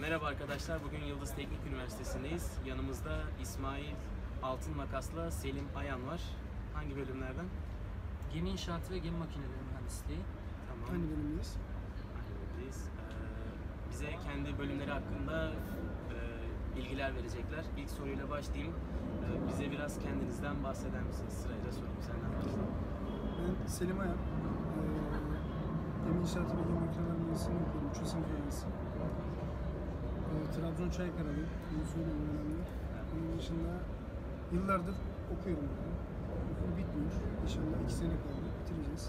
Merhaba arkadaşlar, bugün Yıldız Teknik Üniversitesi'ndeyiz. Yanımızda İsmail Altın Makas'la Selim Ayan var. Hangi bölümlerden? Gemi inşaatı ve gemi makineleri mühendisliği. Tamam. Aynı bölümdeyiz. Aynı bölümdeyiz. Ee, bize kendi bölümleri hakkında e, bilgiler verecekler. İlk soruyla başlayayım. Ee, bize biraz kendinizden bahseder misiniz? Sırayla sorayım senden başlayayım. Ben Selim Ayan. Ve Gemi Makineler Mühendisliğini okuyorum. Üçüncü sınıf öğrencisi. Ee, Trabzon Çaykara'lıyım. Bunu söyleyeyim önemli. Onun dışında yıllardır okuyorum. burada. Okul bitmiyor. İnşallah iki sene kaldı. Bitireceğiz.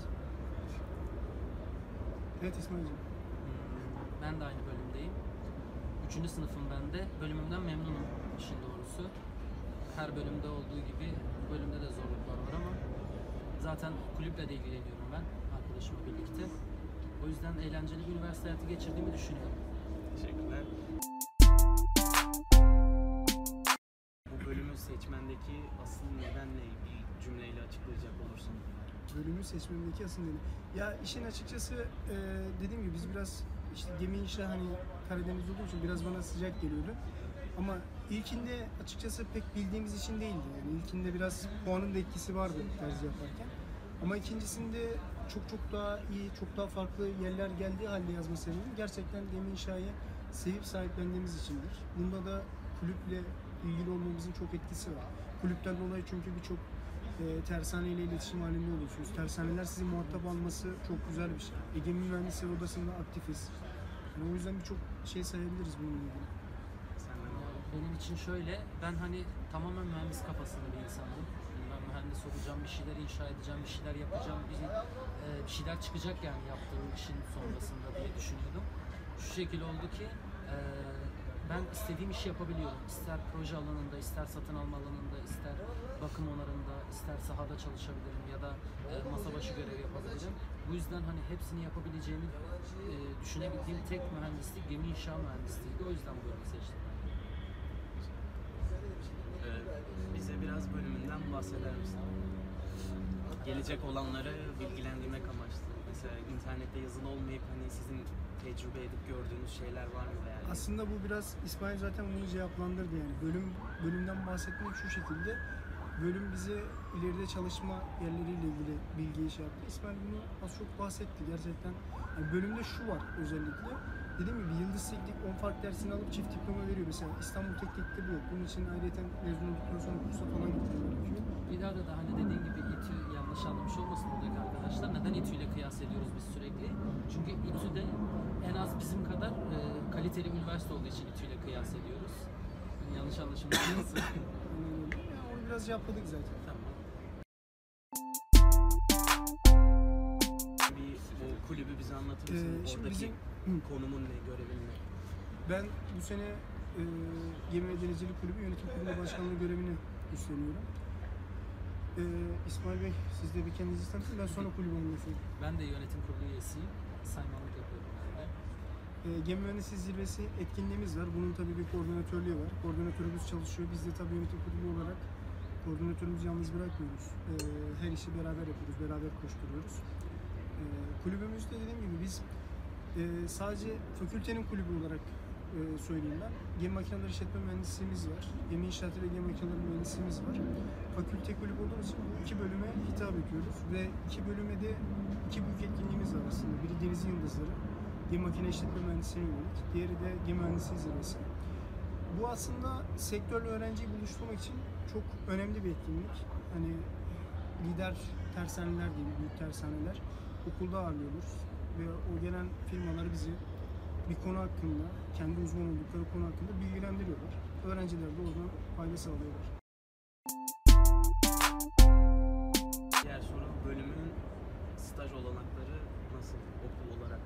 Evet İsmail'cim. Hmm, Ben de aynı bölümdeyim. Üçüncü sınıfım ben de. Bölümümden memnunum işin doğrusu. Her bölümde olduğu gibi bölümde de zorluklar var ama zaten kulüple de ilgileniyorum ben arkadaşımla birlikte. O yüzden eğlenceli bir üniversite hayatı geçirdiğimi düşünüyorum. Teşekkürler. Bu bölümü seçmendeki asıl neden ne? Bir cümleyle açıklayacak olursun. bölümü seçmemdeki asıl nedeni. Ya işin açıkçası e, dediğim gibi biz biraz işte gemi inşa hani Karadeniz olduğu için biraz bana sıcak geliyordu. Ama ilkinde açıkçası pek bildiğimiz için değildi. Yani ilkinde biraz puanın da etkisi vardı tercih yaparken. Ama ikincisinde çok çok daha iyi, çok daha farklı yerler geldiği halde yazma sebebim gerçekten gemi inşayı sevip sahiplendiğimiz içindir. Bunda da kulüple ilgili olmamızın çok etkisi var. Kulüpten dolayı çünkü birçok e, tersaneyle iletişim halinde oluyorsunuz. Tersaneler sizi muhatap alması çok güzel bir şey. Egemen Mühendisleri Odası'nda aktifiz. Yani o yüzden birçok şey sayabiliriz bununla ilgili. Benim için şöyle, ben hani tamamen mühendis kafasında bir insandım. Ben mühendis olacağım, bir şeyler inşa edeceğim, bir şeyler yapacağım, bir, e, bir şeyler çıkacak yani yaptığım işin sonrasında diye düşünüyordum. Şu şekilde oldu ki e, ben istediğim işi yapabiliyorum. İster proje alanında, ister satın alma alanında, ister bakım onarında, ister sahada çalışabilirim ya da e, masa başı görev yapabilirim. Bu yüzden hani hepsini yapabileceğimi düşünebildiğim tek mühendislik gemi inşa mühendisliğiydi. O yüzden bu yolu seçtim. Ee, bize biraz bölümünden bahseder misin? Gelecek olanları bilgilendirmek amaçlı. Mesela internette yazılı olmayıp hani sizin tecrübe edip gördüğünüz şeyler var mı? Yani? Aslında bu biraz İsmail zaten bunu cevaplandırdı yani. Bölüm bölümden bahsetmek şu şekilde. Bölüm bize ileride çalışma yerleriyle ilgili bilgi şey yaptı. İsmail bunu az çok bahsetti gerçekten. Yani bölümde şu var özellikle. Dediğim gibi Yıldız Teknik 10 fark dersini alıp çift diploma veriyor. Mesela İstanbul Teknik'te bu yok. Bunun için ayrıca mezun olduktan sonra kursa falan gitmek gerekiyor. Bir daha da hani dediğin gibi İTÜ yanlış anlamış olmasın buradaki arkadaşlar. Neden İTÜ ile kıyas ediyoruz biz sürekli? Çünkü İTÜ'de en az bizim kadar e, kaliteli bir üniversite olduğu için İTÜ ile kıyas ediyoruz. Yani yanlış anlaşılma olmasın. Yani onu biraz cevapladık zaten. Tamam. Kulübü bize anlatır mısın? Ee, şimdi Oradaki bizim- konumun ne, görevin ne? Ben bu sene e, Gemi ve Denizcilik Kulübü Yönetim Kurulu Başkanlığı görevini üstleniyorum. E, İsmail Bey, siz de bir kendinizi tanıtın. Ben sonra kulübü anlatayım. ben de yönetim kurulu üyesiyim. Saymanlık yapıyorum ben de. E, Gemi Mühendisliği Zirvesi etkinliğimiz var. Bunun tabii bir koordinatörlüğü var. Koordinatörümüz çalışıyor. Biz de tabii yönetim kurulu olarak koordinatörümüzü yalnız bırakmıyoruz. E, her işi beraber yapıyoruz, beraber koşturuyoruz. E, kulübümüzde dediğim gibi biz e, sadece fakültenin kulübü olarak e, söyleyeyim ben. Gemi makineleri işletme mühendisliğimiz var. Gemi inşaatı ve gemi makineleri mühendisliğimiz var. Fakülte kulübü olduğumuz için bu iki bölüme hitap ediyoruz ve iki bölüme de iki büyük etkinliğimiz var aslında. Biri Deniz Yıldızları, gemi makine işletme mühendisliğine yönelik. Diğeri de gemi mühendisliği zirvesi. Bu aslında sektörle öğrenciyi buluşturmak için çok önemli bir etkinlik. Hani lider tersaneler diyeyim, büyük tersaneler okulda ağırlıyoruz ve o gelen firmalar bizi bir konu hakkında, kendi uzman oldukları konu hakkında bilgilendiriyorlar. Öğrenciler de oradan fayda sağlıyorlar. Diğer soru bölümün staj olanakları nasıl okul olarak?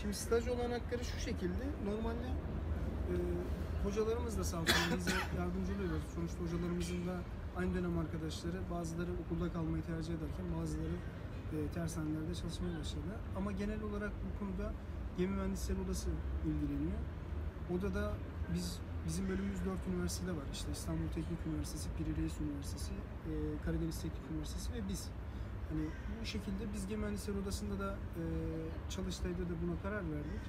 Şimdi staj olanakları şu şekilde. Normalde e, hocalarımız da sağ olsun bize yardımcı oluyorlar. Sonuçta hocalarımızın da aynı dönem arkadaşları bazıları okulda kalmayı tercih ederken bazıları e, tersanelerde çalışmaya başladı. Ama genel olarak bu konuda Gemi Mühendisleri Odası ilgileniyor. Odada biz bizim bölümümüz 4 üniversitede var. İşte İstanbul Teknik Üniversitesi, Piri Reis Üniversitesi, e, Karadeniz Teknik Üniversitesi ve biz. Hani bu şekilde biz Gemi Mühendisleri Odası'nda da e, Çalıştay'da da buna karar verdik.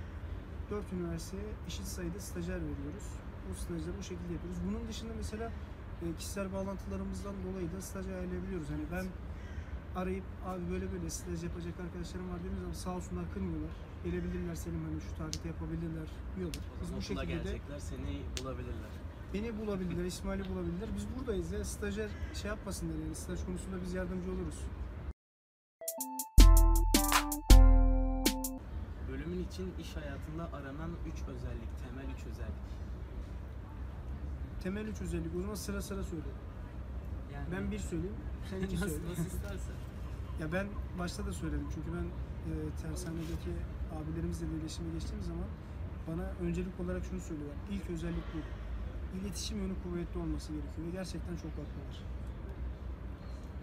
Dört üniversiteye eşit sayıda stajyer veriyoruz. Bu stajları bu şekilde yapıyoruz. Bunun dışında mesela kişisel bağlantılarımızdan dolayı da staj ayarlayabiliyoruz. Hani ben arayıp abi böyle böyle staj yapacak arkadaşlarım var dediğimiz zaman sağ olsunlar kırmıyorlar. Gelebilirler Selim hani şu tarihte yapabilirler diyorlar. Biz bu şekilde de gelecekler seni bulabilirler. beni bulabilirler, İsmail'i bulabilirler. Biz buradayız ya stajyer şey yapmasınlar yani staj konusunda biz yardımcı oluruz. Bölümün için iş hayatında aranan 3 özellik, temel 3 özellik. Temel üç özellik o zaman sıra sıra söyle. Yani Ben bir söyleyeyim, sen iki söyle. nasıl istersen. Ya ben başta da söyledim çünkü ben e, tersanedeki abilerimizle de iletişime geçtiğim zaman bana öncelik olarak şunu söylüyorlar. İlk özellik bu. İletişim yönü kuvvetli olması gerekiyor ve gerçekten çok haklılar.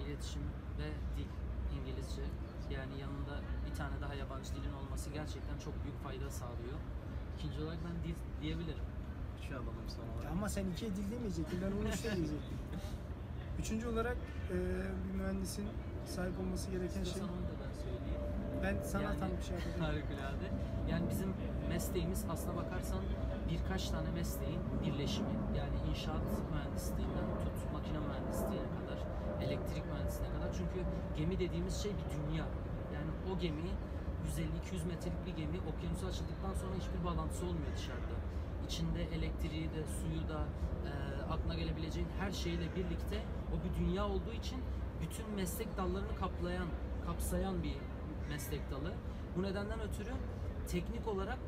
İletişim ve dil, İngilizce. Yani yanında bir tane daha yabancı dilin olması gerçekten çok büyük fayda sağlıyor. İkinci olarak ben dil diyebilirim. Şu alalım. Ya ama sen ikiye dil demeyecektin, ben onu üçte diyecektim. Üçüncü olarak e, bir mühendisin sahip olması gereken şey... İstiyorsan onu da ben söyleyeyim. Ben sana Yani- tam bir şey yapacağım. Harikulade. Yani bizim mesleğimiz aslına bakarsan birkaç tane mesleğin birleşimi. Yani inşaat mühendisliğinden tut makine mühendisliğine kadar, elektrik mühendisliğine kadar. Çünkü gemi dediğimiz şey bir dünya. Yani o gemi 150-200 metrelik bir gemi okyanusa açıldıktan sonra hiçbir bağlantısı olmuyor dışarıda. İçinde elektriği de, suyu da, e, aklına gelebileceğin her şeyle birlikte o bir dünya olduğu için bütün meslek dallarını kaplayan, kapsayan bir meslek dalı. Bu nedenden ötürü teknik olarak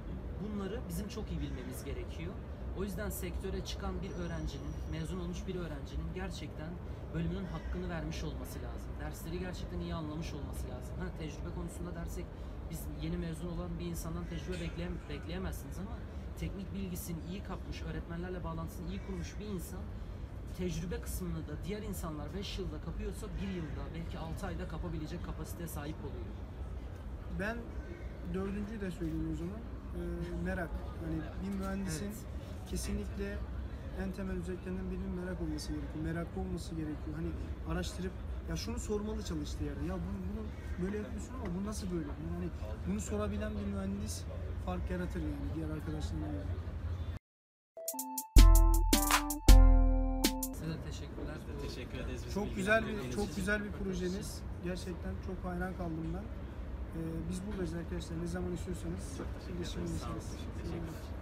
bunları bizim çok iyi bilmemiz gerekiyor. O yüzden sektöre çıkan bir öğrencinin, mezun olmuş bir öğrencinin gerçekten bölümünün hakkını vermiş olması lazım. Dersleri gerçekten iyi anlamış olması lazım. Ha, tecrübe konusunda dersek biz yeni mezun olan bir insandan tecrübe bekleyem bekleyemezsiniz ama teknik bilgisini iyi kapmış, öğretmenlerle bağlantısını iyi kurmuş bir insan tecrübe kısmını da diğer insanlar 5 yılda kapıyorsa 1 yılda belki 6 ayda kapabilecek kapasiteye sahip oluyor. Ben dördüncüyü de söyleyeyim o zaman. Ee, merak. Hani bir mühendisin Evet. kesinlikle en temel özelliklerinden birinin merak olması gerekiyor. Meraklı olması gerekiyor. Hani araştırıp ya şunu sormalı çalıştığı yerde. Ya bunu, bunu böyle yapıyorsun ama bu nasıl böyle? Yani bunu sorabilen bir mühendis fark yaratır yani diğer arkadaşlarına göre. Size teşekkürler. Teşekkür ederiz. Çok güzel bir çok güzel bir projeniz. Gerçekten çok hayran kaldım ben. Ee, biz buradayız arkadaşlar. Ne zaman istiyorsanız Çok teşekkür iletişime ederiz. Sağ olun. geçeriz. Teşekkürler.